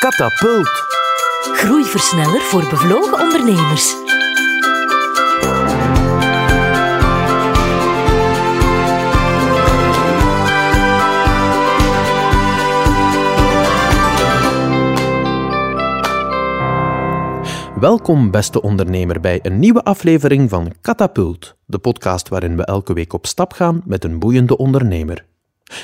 Katapult. Groeiversneller voor bevlogen ondernemers. Welkom, beste ondernemer, bij een nieuwe aflevering van Katapult, de podcast waarin we elke week op stap gaan met een boeiende ondernemer.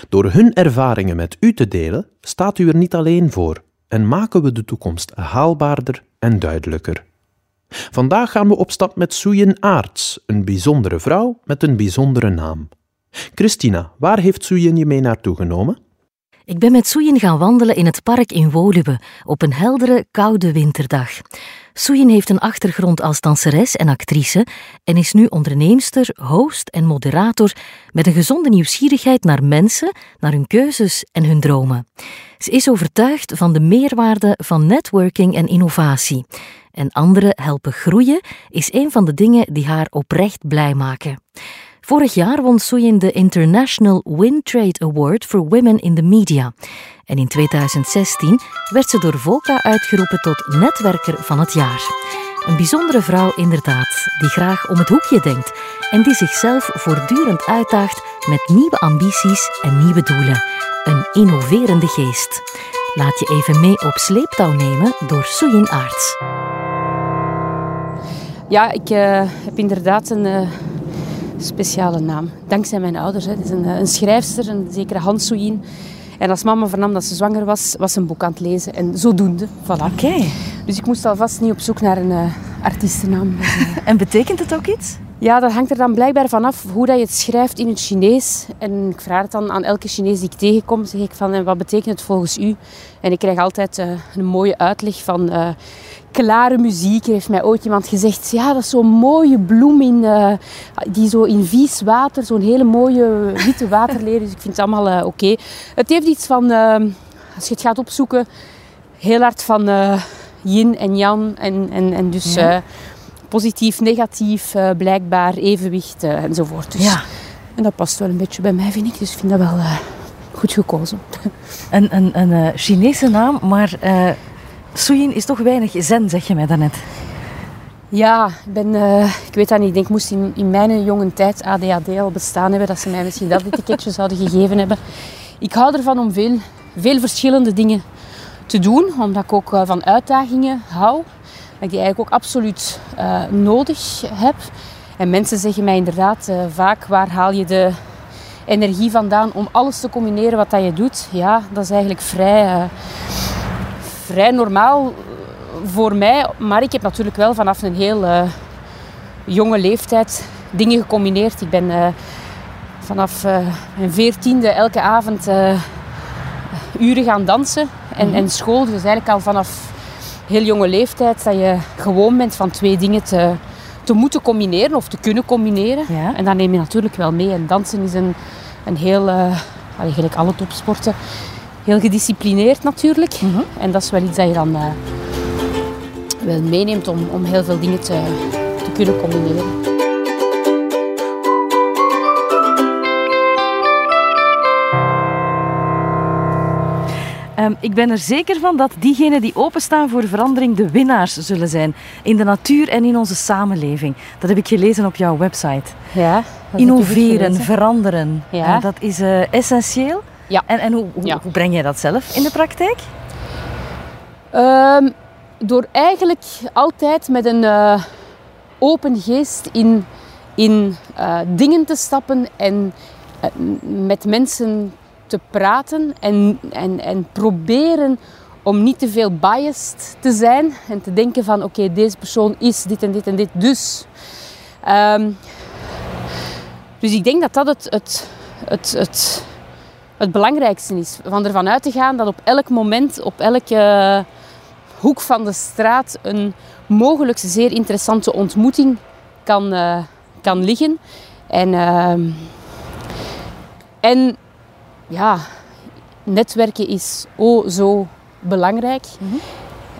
Door hun ervaringen met u te delen, staat u er niet alleen voor en maken we de toekomst haalbaarder en duidelijker. Vandaag gaan we op stap met Soeyen Aarts, een bijzondere vrouw met een bijzondere naam. Christina, waar heeft Soeyen je mee naartoe genomen? Ik ben met Soeyen gaan wandelen in het park in Woluwe op een heldere, koude winterdag. Soeyen heeft een achtergrond als danseres en actrice en is nu onderneemster, host en moderator met een gezonde nieuwsgierigheid naar mensen, naar hun keuzes en hun dromen. Ze is overtuigd van de meerwaarde van networking en innovatie. En anderen helpen groeien is een van de dingen die haar oprecht blij maken. Vorig jaar won Soeyin de International Win Trade Award for Women in the Media. En in 2016 werd ze door Volca uitgeroepen tot netwerker van het jaar. Een bijzondere vrouw inderdaad, die graag om het hoekje denkt en die zichzelf voortdurend uitdaagt met nieuwe ambities en nieuwe doelen. Een innoverende geest. Laat je even mee op sleeptouw nemen door Soeyin Aarts. Ja, ik uh, heb inderdaad een uh, speciale naam. Dankzij mijn ouders. Hè. Het is een, uh, een schrijfster, een zekere Hans. En als mama vernam dat ze zwanger was, was ze een boek aan het lezen. En zodoende, voilà. Oké. Okay. Dus ik moest alvast niet op zoek naar een artiestennaam. en betekent het ook iets? Ja, dat hangt er dan blijkbaar vanaf hoe dat je het schrijft in het Chinees. En ik vraag het dan aan elke Chinees die ik tegenkom, zeg ik van, en wat betekent het volgens u? En ik krijg altijd uh, een mooie uitleg van uh, klare muziek. Er heeft mij ooit iemand gezegd, ja, dat is zo'n mooie bloem in, uh, die zo in vies water, zo'n hele mooie witte waterleer. Dus ik vind het allemaal oké. Okay. Het heeft iets van, als je het gaat opzoeken, heel hard van yin en yang. En, en, en dus... Ja positief, negatief, uh, blijkbaar, evenwicht uh, enzovoort. Dus, ja. En dat past wel een beetje bij mij, vind ik. Dus ik vind dat wel uh, goed gekozen. Een, een, een Chinese naam, maar Suyin is toch weinig zen, zeg je mij daarnet. Ja, ik, ben, ik weet dat niet. Ik denk, moest in, in mijn jonge tijd ADHD al bestaan hebben, dat ze mij misschien dat etiketje zouden gegeven hebben. Ik hou ervan om veel, veel verschillende dingen te doen, omdat ik ook van uitdagingen hou dat ik die eigenlijk ook absoluut uh, nodig heb. En mensen zeggen mij inderdaad uh, vaak, waar haal je de energie vandaan om alles te combineren wat dat je doet? Ja, dat is eigenlijk vrij, uh, vrij normaal voor mij. Maar ik heb natuurlijk wel vanaf een heel jonge leeftijd dingen gecombineerd. Ik ben vanaf mijn veertiende elke avond uren gaan dansen. En, en school, dus eigenlijk al vanaf heel jonge leeftijd dat je gewoon bent van twee dingen te, te moeten combineren of te kunnen combineren. Ja. En dat neem je natuurlijk wel mee. En dansen is een, een heel, uh, eigenlijk alle topsporten, heel gedisciplineerd natuurlijk. Mm -hmm. En dat is wel iets dat je dan uh, wel meeneemt om, om heel veel dingen te, te kunnen combineren. Um, ik ben er zeker van dat diegenen die openstaan voor verandering de winnaars zullen zijn. In de natuur en in onze samenleving. Dat heb ik gelezen op jouw website. Ja, Innoveren, veranderen. Ja. Uh, dat is uh, essentieel. Ja. En, en hoe, hoe, ja. hoe, breng jij dat zelf in de praktijk? Um, door eigenlijk altijd met een uh, open geest in, in dingen te stappen en met mensen te praten en, en, en proberen om niet te veel biased te zijn en te denken van oké, deze persoon is dit en dit en dit, dus. Um, dus ik denk dat dat het, het, het, het, het belangrijkste is. Van ervan uit te gaan dat op elk moment, op elke hoek van de straat een mogelijk zeer interessante ontmoeting kan, uh, kan liggen. En, uh, en ja, netwerken is oh zo belangrijk. Mm -hmm.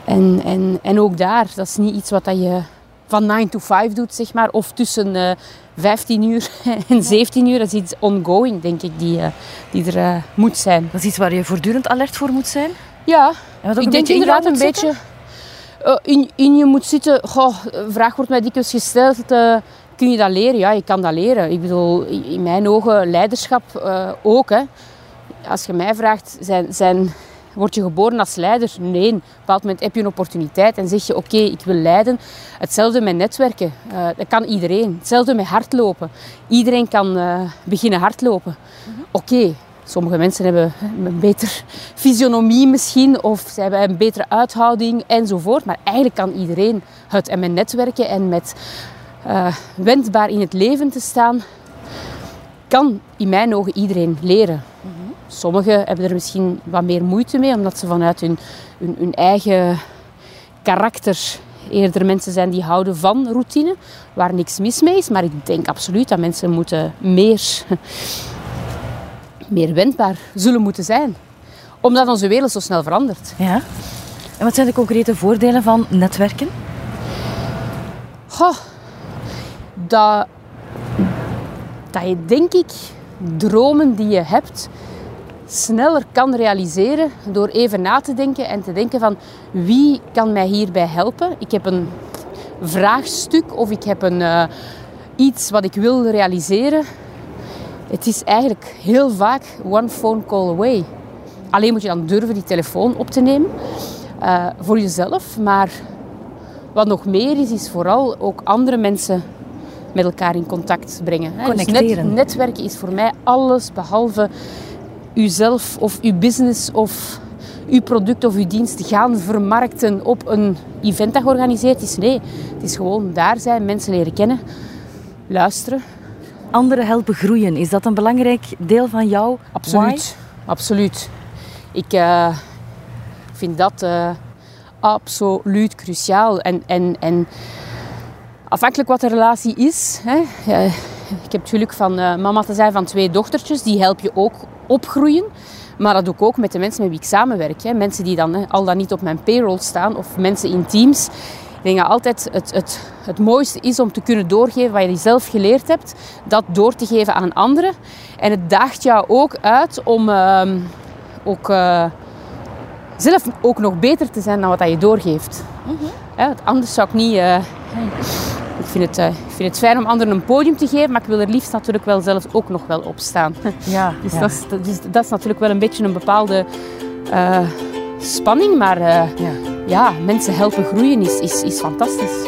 en, en, en ook daar, dat is niet iets wat dat je van 9 to 5 doet, zeg maar. Of tussen uh, 15 uur en 17 uur. Dat is iets ongoing, denk ik, die, uh, die er uh, moet zijn. Dat is iets waar je voortdurend alert voor moet zijn? Ja. wat ook ik denk inderdaad een beetje eh, in, in je moet zitten. Goh, vraag wordt mij dikwijls gesteld. eh, kun je dat leren? Ja, je kan dat leren. Ik bedoel, in mijn ogen leiderschap eh, ook. Hè. Als je mij vraagt, zijn, zijn, word je geboren als leider? Nee. Op een bepaald moment heb je een opportuniteit en zeg je, oké, ik wil leiden. Hetzelfde met netwerken. Eh, dat kan iedereen. Hetzelfde met hardlopen. Iedereen kan eh, beginnen hardlopen. Oké, sommige mensen hebben een beter fysionomie misschien, of ze hebben een betere uithouding enzovoort. Maar eigenlijk kan iedereen het. En met netwerken en met eh, wendbaar in het leven te staan, kan in mijn ogen iedereen leren. Sommigen hebben er misschien wat meer moeite mee, omdat ze vanuit hun, hun, hun eigen karakter eerder mensen zijn die houden van routine, waar niks mis mee is. Maar ik denk absoluut dat mensen moeten meer, meer wendbaar zullen moeten zijn. Omdat onze wereld zo snel verandert. Ja. En wat zijn de concrete voordelen van netwerken? Goh, dat, dat je denk ik dromen die je hebt sneller kan realiseren door even na te denken en te denken van wie kan mij hierbij helpen. Ik heb een vraagstuk of ik heb een, eh, iets wat ik wil realiseren. Het is eigenlijk heel vaak one phone call away. Alleen moet je dan durven die telefoon op te nemen eh, voor jezelf, maar wat nog meer is, is vooral ook andere mensen met elkaar in contact brengen. hè. Dus net- Connecteren. netwerken is voor mij alles behalve uzelf of uw business of uw product of uw dienst gaan vermarkten op een event dat georganiseerd is. Nee, het is gewoon daar zijn, mensen leren kennen, luisteren. Anderen helpen groeien. Is dat een belangrijk deel van jouw Absoluut. Absoluut. Ik eh, vind dat eh, absoluut cruciaal. En, en, en afhankelijk wat de relatie is. Hè, eh, ik heb het geluk van eh, mama te zijn van twee dochtertjes. Die help je ook opgroeien. Maar dat doe ik ook met de mensen met wie ik samenwerk. Hè. Mensen die dan hè, al dan niet op mijn payroll staan. Of mensen in teams. Ik denk dat altijd het, het, het mooiste is om te kunnen doorgeven wat je zelf geleerd hebt. Dat door te geven aan anderen. En het daagt jou ook uit om ehm, ook, eh, zelf ook nog beter te zijn dan wat dat je doorgeeft. Want anders zou ik niet... eh, ik, vind het, eh, ik vind het fijn om anderen een podium te geven, maar ik wil er liefst natuurlijk wel zelf ook nog wel op staan. Ja, Dus, ja. Dat, is, dat, is, dat is natuurlijk wel een beetje een bepaalde eh, spanning, maar eh, Ja. ja, mensen helpen groeien is, is, is fantastisch.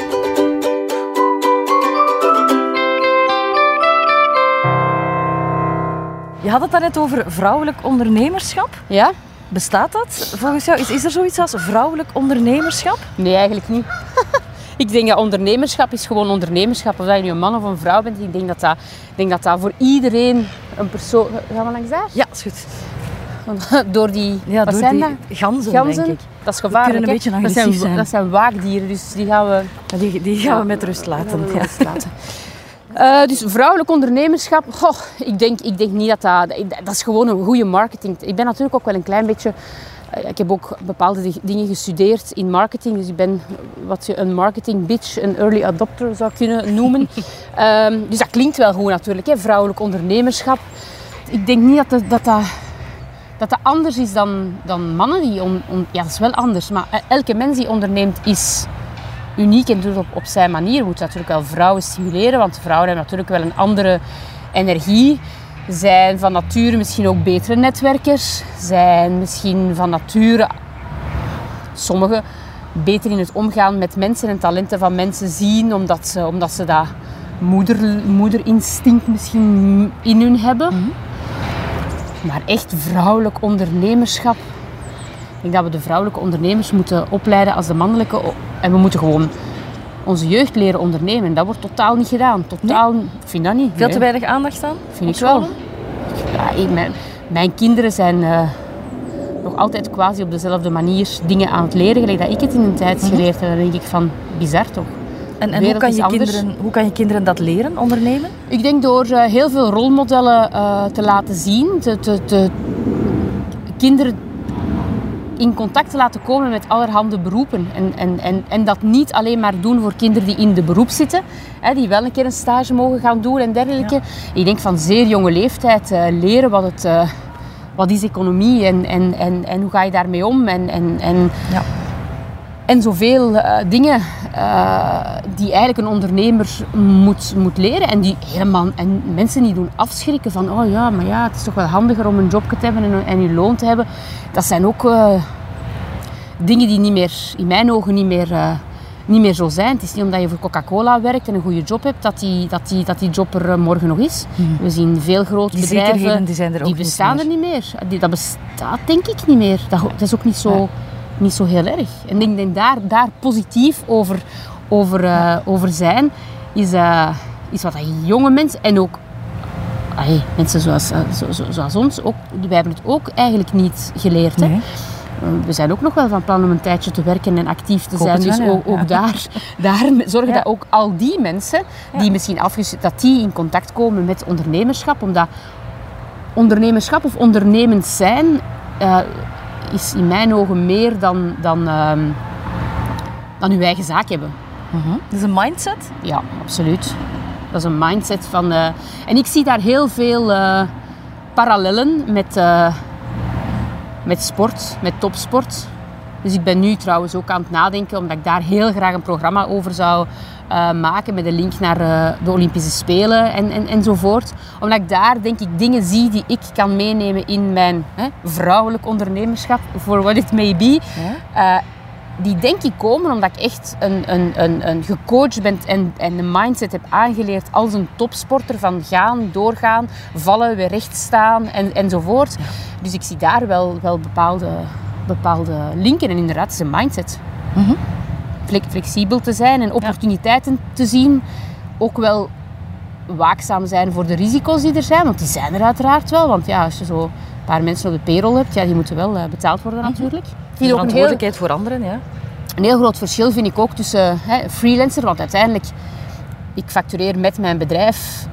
Je had het daarnet over vrouwelijk ondernemerschap. Ja? Bestaat dat volgens jou? Is, is er zoiets als vrouwelijk ondernemerschap? Nee, eigenlijk niet. ik denk dat ondernemerschap is gewoon ondernemerschap. Of dat je nu een man of een vrouw bent. Ik denk dat dat, ik denk dat, dat voor iedereen een persoon... Gaan we langs daar? Ja, is goed. Door die... Ja, door die ganzen, Ganzen? denk ik. Dat is gevaarlijk. kunnen een beetje dat zijn. Dat zijn waakdieren, dus die gaan we... Die, die gaan we met rust laten. Ja. rust laten. Eh, dus vrouwelijk ondernemerschap, goh, ik, denk, ik denk niet dat dat... Dat is gewoon een goede marketing. Ik ben natuurlijk ook wel een klein beetje... eh, Ik heb ook bepaalde di- dingen gestudeerd in marketing. Dus ik ben wat je een marketing bitch, een early adopter zou kunnen noemen. Ehm, dus dat klinkt wel goed natuurlijk, hè, vrouwelijk ondernemerschap. Ik denk niet dat dat, dat, dat, dat dat anders is dan, dan mannen die... On, on- ja, dat is wel anders. Maar eh, elke mens die onderneemt is uniek en doet het op, op zijn manier. We moeten natuurlijk wel vrouwen stimuleren, want vrouwen hebben natuurlijk wel een andere energie. Zijn van nature misschien ook betere netwerkers. Zijn misschien van nature, sommigen, beter in het omgaan met mensen en talenten van mensen zien, omdat ze, omdat ze dat moeder, moederinstinct misschien in hun hebben. Maar echt vrouwelijk ondernemerschap. Ik denk dat we de vrouwelijke ondernemers moeten opleiden als de mannelijke. En we moeten gewoon onze jeugd leren ondernemen. Dat wordt totaal niet gedaan. Totaal, Ik vind dat niet. Veel Nee, te weinig aandacht aan? Vind ik wel. Ja, ik- mijn, mijn kinderen zijn eh, nog altijd quasi op dezelfde manier dingen aan het leren, gelijk dat ik het in een tijd geleerd heb. Dan denk ik van, bizar toch? En, en hoe, kan je kinderen, hoe kan je kinderen dat leren, ondernemen? Ik denk door eh, heel veel rolmodellen eh, te laten zien, te, te, te- kinderen in contact te laten komen met allerhande beroepen. En, en, en, en dat niet alleen maar doen voor kinderen die in de beroep zitten, hè, die wel een keer een stage mogen gaan doen en dergelijke. Ik denk van zeer jonge leeftijd eh, leren wat het, eh, wat is economie en, en, en, en hoe ga je daarmee om? En, en, en, Ja. En zoveel eh, dingen eh, die eigenlijk een ondernemer moet, moet leren. En die helemaal en mensen die doen afschrikken van oh ja, maar ja, het is toch wel handiger om een job te hebben en, en je loon te hebben. Dat zijn ook eh, dingen die niet meer, in mijn ogen niet meer, niet meer zo zijn. Het is niet omdat je voor Coca-Cola werkt en een goede job hebt, dat die, dat die, dat die job er morgen nog is. We zien veel grote Die bedrijven, die zijn er ook die bestaan er niet meer. Die, dat bestaat denk ik niet meer. Dat, dat is ook niet zo, Ja. Niet zo heel erg. En ik denk daar, daar positief over, over, eh, over zijn, is, eh, is wat dat jonge mensen en ook mensen zoals, eh, zo, zo- zoals ons, ook, wij hebben het ook eigenlijk niet geleerd. Hè? Nee. Uh, We zijn ook nog wel van plan om een tijdje te werken en actief te zijn. Dus wel, ja. ook, daar, daar zorgen Ja. dat ook al die mensen die misschien afgezet, dat die in contact komen met ondernemerschap. Omdat ondernemerschap of ondernemend zijn is in mijn ogen meer dan, dan, ehm, dan uw eigen zaak hebben. Mhm. Dat is een mindset. Ja, absoluut. Dat is een mindset van... eh, en ik zie daar heel veel eh, parallellen met, eh, met sport, met topsport. Dus ik ben nu trouwens ook aan het nadenken, omdat ik daar heel graag een programma over zou maken met een link naar de Olympische Spelen en, en, enzovoort. Omdat ik daar denk ik dingen zie die ik kan meenemen in mijn hè, vrouwelijk ondernemerschap, for what it may be. Ja. Eh, die denk ik komen omdat ik echt een, een, een, een gecoacht ben en, en een mindset heb aangeleerd als een topsporter van gaan, doorgaan, vallen, weer recht staan en, enzovoort. Dus ik zie daar wel, wel bepaalde, bepaalde linken en inderdaad, het is een mindset. Fle- flexibel te zijn en opportuniteiten te zien. Ook wel waakzaam zijn voor de risico's die er zijn, want die zijn er uiteraard wel. Want ja, als je zo een paar mensen op de payroll hebt, ja, die moeten wel eh, betaald worden natuurlijk. Ook een heel, Verantwoordelijkheid voor anderen, ja. een heel groot verschil vind ik ook tussen hè, freelancer, want uiteindelijk, ik factureer met mijn bedrijf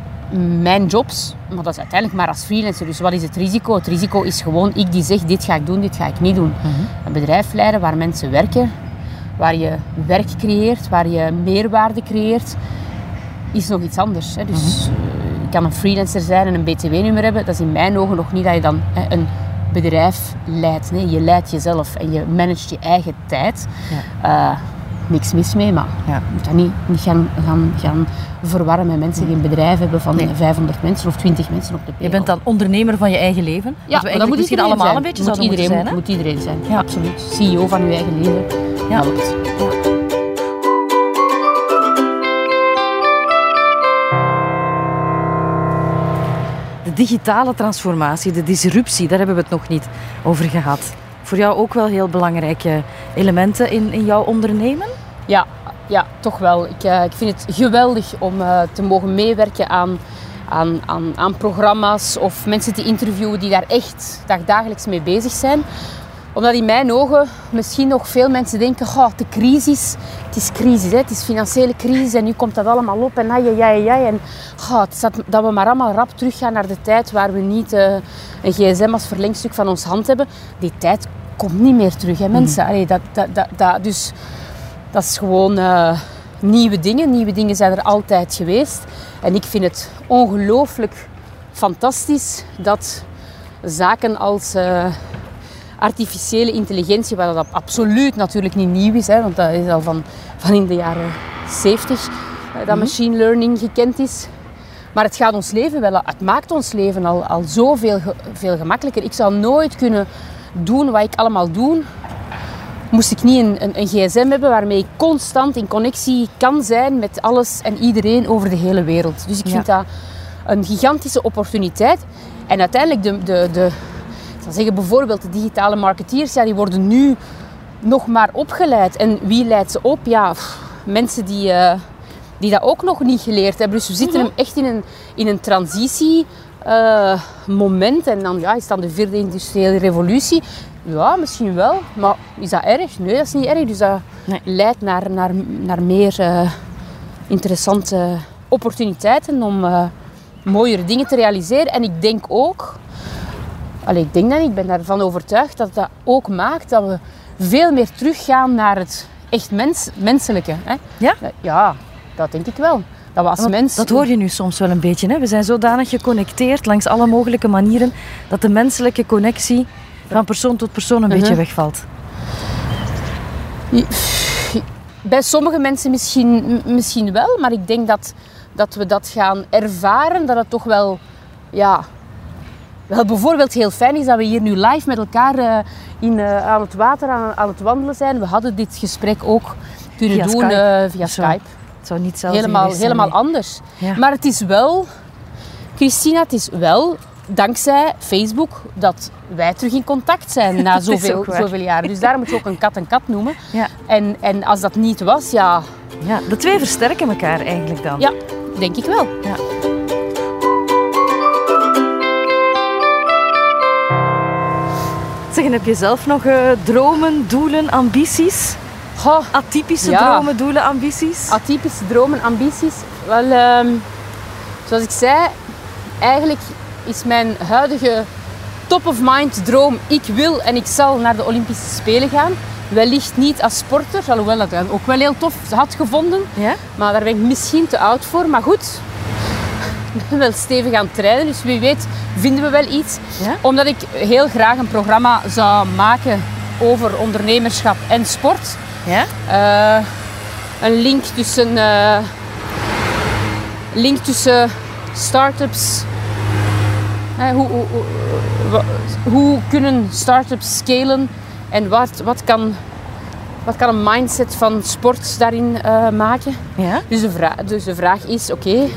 mijn jobs, maar dat is uiteindelijk maar als freelancer. Dus wat is het risico? Het risico is gewoon ik die zeg, dit ga ik doen, dit ga ik niet doen. Een bedrijf leiden waar mensen werken, waar je werk creëert, waar je meerwaarde creëert, is nog iets anders. Hè. Dus eh, je kan een freelancer zijn en een btw-nummer hebben. Dat is in mijn ogen nog niet dat je dan hè, een bedrijf leidt. Nee, je leidt jezelf en je managt je eigen tijd. Eh, niks mis mee, maar Ja. je moet dat niet, niet gaan, gaan, gaan verwarren met mensen die een bedrijf hebben van Nee. 500 mensen of 20 mensen op de Je payroll. bent dan ondernemer van je eigen leven. ja, we dat moet misschien allemaal zijn. een beetje moet iedereen, zijn. moet iedereen zijn, Ja. absoluut. CEO van je eigen leven. Ja. Dat digitale transformatie, de disruptie, daar hebben we het nog niet over gehad. Voor jou ook wel heel belangrijke elementen in, in jouw ondernemen? Ja, ja toch wel. Ik, eh, ik vind het geweldig om eh, te mogen meewerken aan, aan, aan, aan programma's of mensen te interviewen die daar echt dag- dagelijks mee bezig zijn. Omdat in mijn ogen misschien nog veel mensen denken, "Goh, de crisis, het is crisis, hè? het is financiële crisis en nu komt dat allemaal op en ai, ai, ai, ai. En het is dat, dat we maar allemaal rap teruggaan naar de tijd waar we niet eh, een gsm als verlengstuk van ons hand hebben. Die tijd komt niet meer terug, hè, mensen. Allee, dat, dat, dat, dat, dus dat is gewoon eh, nieuwe dingen. Nieuwe dingen zijn er altijd geweest. En ik vind het ongelooflijk fantastisch dat zaken als eh, artificiële intelligentie, wat dat absoluut natuurlijk niet nieuw is, hè, want dat is al van, van in de jaren 70 eh, dat machine learning gekend is. Maar het gaat ons leven wel, het maakt ons leven al, al zoveel veel gemakkelijker. Ik zou nooit kunnen doen wat ik allemaal doe, moest ik niet een, een, een gsm hebben waarmee ik constant in connectie kan zijn met alles en iedereen over de hele wereld. Dus ik vind dat een gigantische opportuniteit. En uiteindelijk, de, de, de, zal zeggen bijvoorbeeld de digitale marketeers, ja, die worden nu nog maar opgeleid. En wie leidt ze op? Ja, pff, mensen die, eh, die dat ook nog niet geleerd hebben. Dus we zitten hem echt in een, in een transitie eh, moment. En dan ja, is dan de vierde industriële revolutie. Ja, misschien wel. Maar is dat erg? Nee, dat is niet erg. Dus dat Nee. leidt naar, naar, naar meer eh, interessante opportuniteiten om mooiere dingen te realiseren. En ik denk ook, allee, ik denk dat niet, ik ben daarvan overtuigd dat dat ook maakt dat we veel meer teruggaan naar het echt mens, menselijke. Hè? Ja? Ja, dat denk ik wel. Dat we als Want mens... Dat hoor je nu soms wel een beetje. Hè? We zijn zodanig geconnecteerd langs alle mogelijke manieren dat de menselijke connectie van persoon tot persoon een Mhm. beetje wegvalt. Bij sommige mensen misschien, misschien wel, maar ik denk dat, dat we dat gaan ervaren. Dat het toch wel, ja, wel bijvoorbeeld heel fijn is dat we hier nu live met elkaar eh, in, eh, aan het water aan, aan het wandelen zijn. We hadden dit gesprek ook kunnen Via doen Skype. eh, via Zo. Skype. Het zou niet zelfs Helemaal, zijn, helemaal nee. anders. Ja. Maar het is wel, Christina, het is wel dankzij Facebook dat wij terug in contact zijn na zoveel, zoveel jaren. Dus daarom moet je ook een kat een kat noemen. Ja. En, en als dat niet was, ja, Ja, de twee versterken elkaar eigenlijk dan. ja denk ik wel. Ja. Zeg, en heb je zelf nog eh, dromen, doelen, ambities? Goh, Atypische Ja. dromen, doelen, ambities? atypische dromen, ambities. Wel, ehm, zoals ik zei, eigenlijk is mijn huidige top of mind droom. Ik wil en ik zal naar de Olympische Spelen gaan. Wellicht niet als sporter, alhoewel dat ik ook wel heel tof had gevonden. Ja? Maar daar ben ik misschien te oud voor. Maar goed, ben wel stevig aan het trainen. Dus wie weet vinden we wel iets. Ja? Omdat ik heel graag een programma zou maken over ondernemerschap en sport. Ja? Eh, een link tussen, eh, link tussen start-ups. Hoe, hoe, hoe, hoe kunnen start-ups scalen en wat, wat, kan, wat kan een mindset van sport daarin eh, maken? Ja? Dus de, dus de vraag is: oké,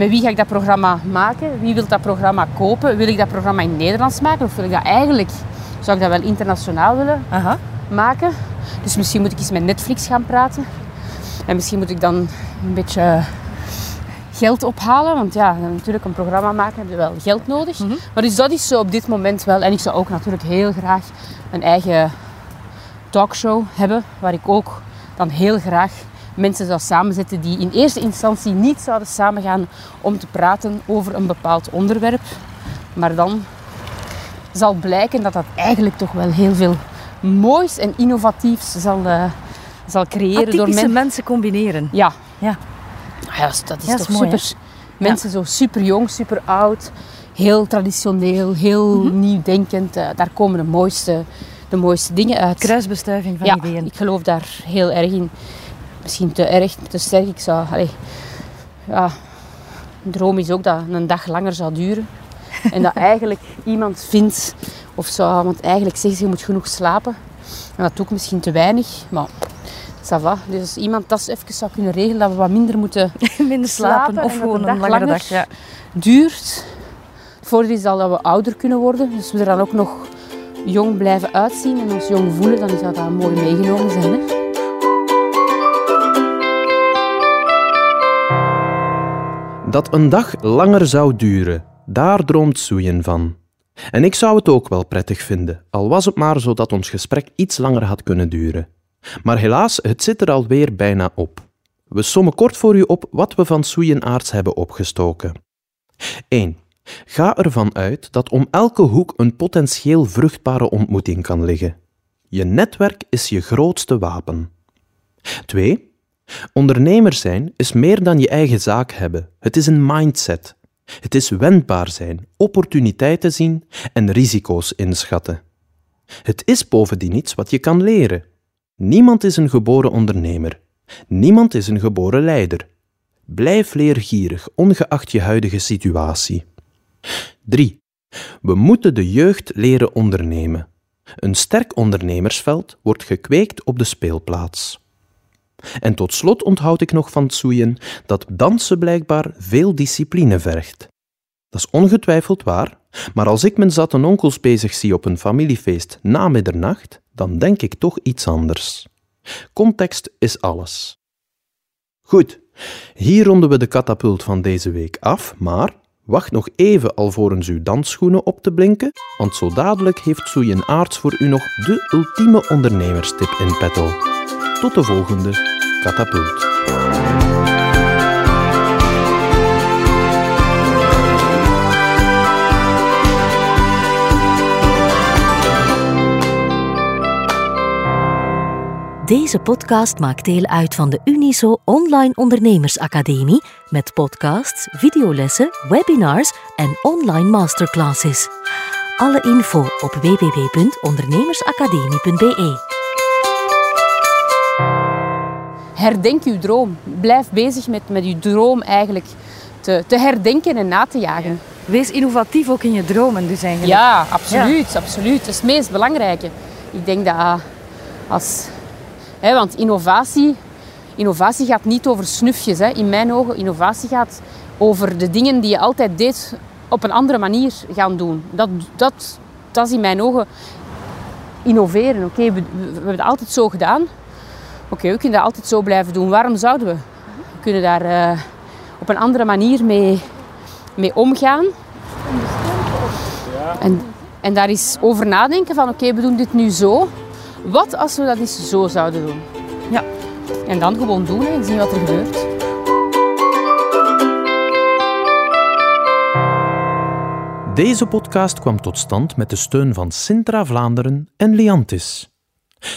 met wie ga ik dat programma maken? Wie wil dat programma kopen? Wil ik dat programma in Nederlands maken of wil ik dat eigenlijk, zou ik dat wel internationaal willen Aha. maken. Dus misschien moet ik eens met Netflix gaan praten. En misschien moet ik dan een beetje geld ophalen. Want ja, natuurlijk een programma maken heb je wel geld nodig. Maar dus dat is zo op dit moment wel. En ik zou ook natuurlijk heel graag een eigen talkshow hebben. Waar ik ook dan heel graag mensen zou samenzetten die in eerste instantie niet zouden samengaan om te praten over een bepaald onderwerp. Maar dan zal blijken dat dat eigenlijk toch wel heel veel moois en innovatiefs zal, eh, zal creëren door Atypische mensen. combineren. Ja. Ja. Ah ja, dat is Ja, dat toch is mooi, hè? Mensen zo super jong, super oud, heel traditioneel, heel Mhm. nieuwdenkend. eh, daar komen de mooiste, de mooiste dingen uit. Kruisbestuiving van ja, ideeën. ik geloof daar heel erg in. Misschien te erg, te sterk. Ik zou, allee, ja, een droom is ook dat een dag langer zou duren. En dat eigenlijk iemand vindt, of zou iemand eigenlijk zegt, je moet genoeg slapen. En dat doe ik misschien te weinig, maar ça va. Dus als iemand dat even zou kunnen regelen, dat we wat minder moeten Minder slapen, slapen of gewoon een dag langere langer dag. Ja. duurt. Het voordeel is al dat we ouder kunnen worden, dus we er dan ook nog jong blijven uitzien en ons jong voelen, dan zou dat mooi meegenomen zijn. Hè? Dat een dag langer zou duren, daar droomt Soeien van. En ik zou het ook wel prettig vinden, al was het maar zo dat ons gesprek iets langer had kunnen duren. Maar helaas, het zit er alweer bijna op. We sommen kort voor u op wat we van Soeien Aarts hebben opgestoken. 1. Ga ervan uit dat om elke hoek een potentieel vruchtbare ontmoeting kan liggen. Je netwerk is je grootste wapen. 2. Ondernemer zijn is meer dan je eigen zaak hebben. Het is een mindset. Het is wendbaar zijn, opportuniteiten zien en risico's inschatten. Het is bovendien iets wat je kan leren. Niemand is een geboren ondernemer. Niemand is een geboren leider. Blijf leergierig, ongeacht je huidige situatie. 3. We moeten de jeugd leren ondernemen. Een sterk ondernemersveld wordt gekweekt op de speelplaats. En tot slot onthoud ik nog van Tsoeien dat dansen blijkbaar veel discipline vergt. Dat is ongetwijfeld waar, maar als ik mijn zatte onkels bezig zie op een familiefeest na middernacht, dan denk ik toch iets anders. Context is alles. Goed, hier ronden we de katapult van deze week af, maar wacht nog even alvorens uw dansschoenen op te blinken, want zo dadelijk heeft Soeien Aarts voor u nog de ultieme ondernemerstip in petto. Tot de volgende Deze podcast maakt deel uit van de Uniso Online Ondernemersacademie met podcasts, videolessen, webinars en online masterclasses. Alle info op www.ondernemersacademie.be. Herdenk uw droom. Blijf bezig met, met uw droom eigenlijk te, te herdenken en na te jagen. Wees innovatief ook in je dromen dus eigenlijk. Ja, absoluut, absoluut. Dat is het meest belangrijke. Ik denk dat als... Hè, want innovatie, innovatie gaat niet over snufjes. Hè. In mijn ogen, innovatie gaat over de dingen die je altijd deed op een andere manier gaan doen. Dat, dat, dat is in mijn ogen innoveren. Oké, we, we hebben het altijd zo gedaan. Oké, we kunnen dat altijd zo blijven doen. Waarom zouden we? We kunnen daar uh, op een andere manier mee, mee omgaan. En, en daar is over nadenken van oké, we doen dit nu zo. Wat als we dat eens zo zouden doen? Ja. En dan gewoon doen en zien wat er gebeurt. Deze podcast kwam tot stand met de steun van Sintra Vlaanderen en Liantis.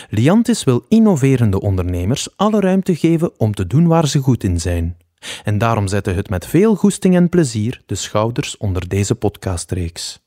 Liantis wil innoverende ondernemers alle ruimte geven om te doen waar ze goed in zijn. En daarom zetten het met veel goesting en plezier de schouders onder deze podcastreeks.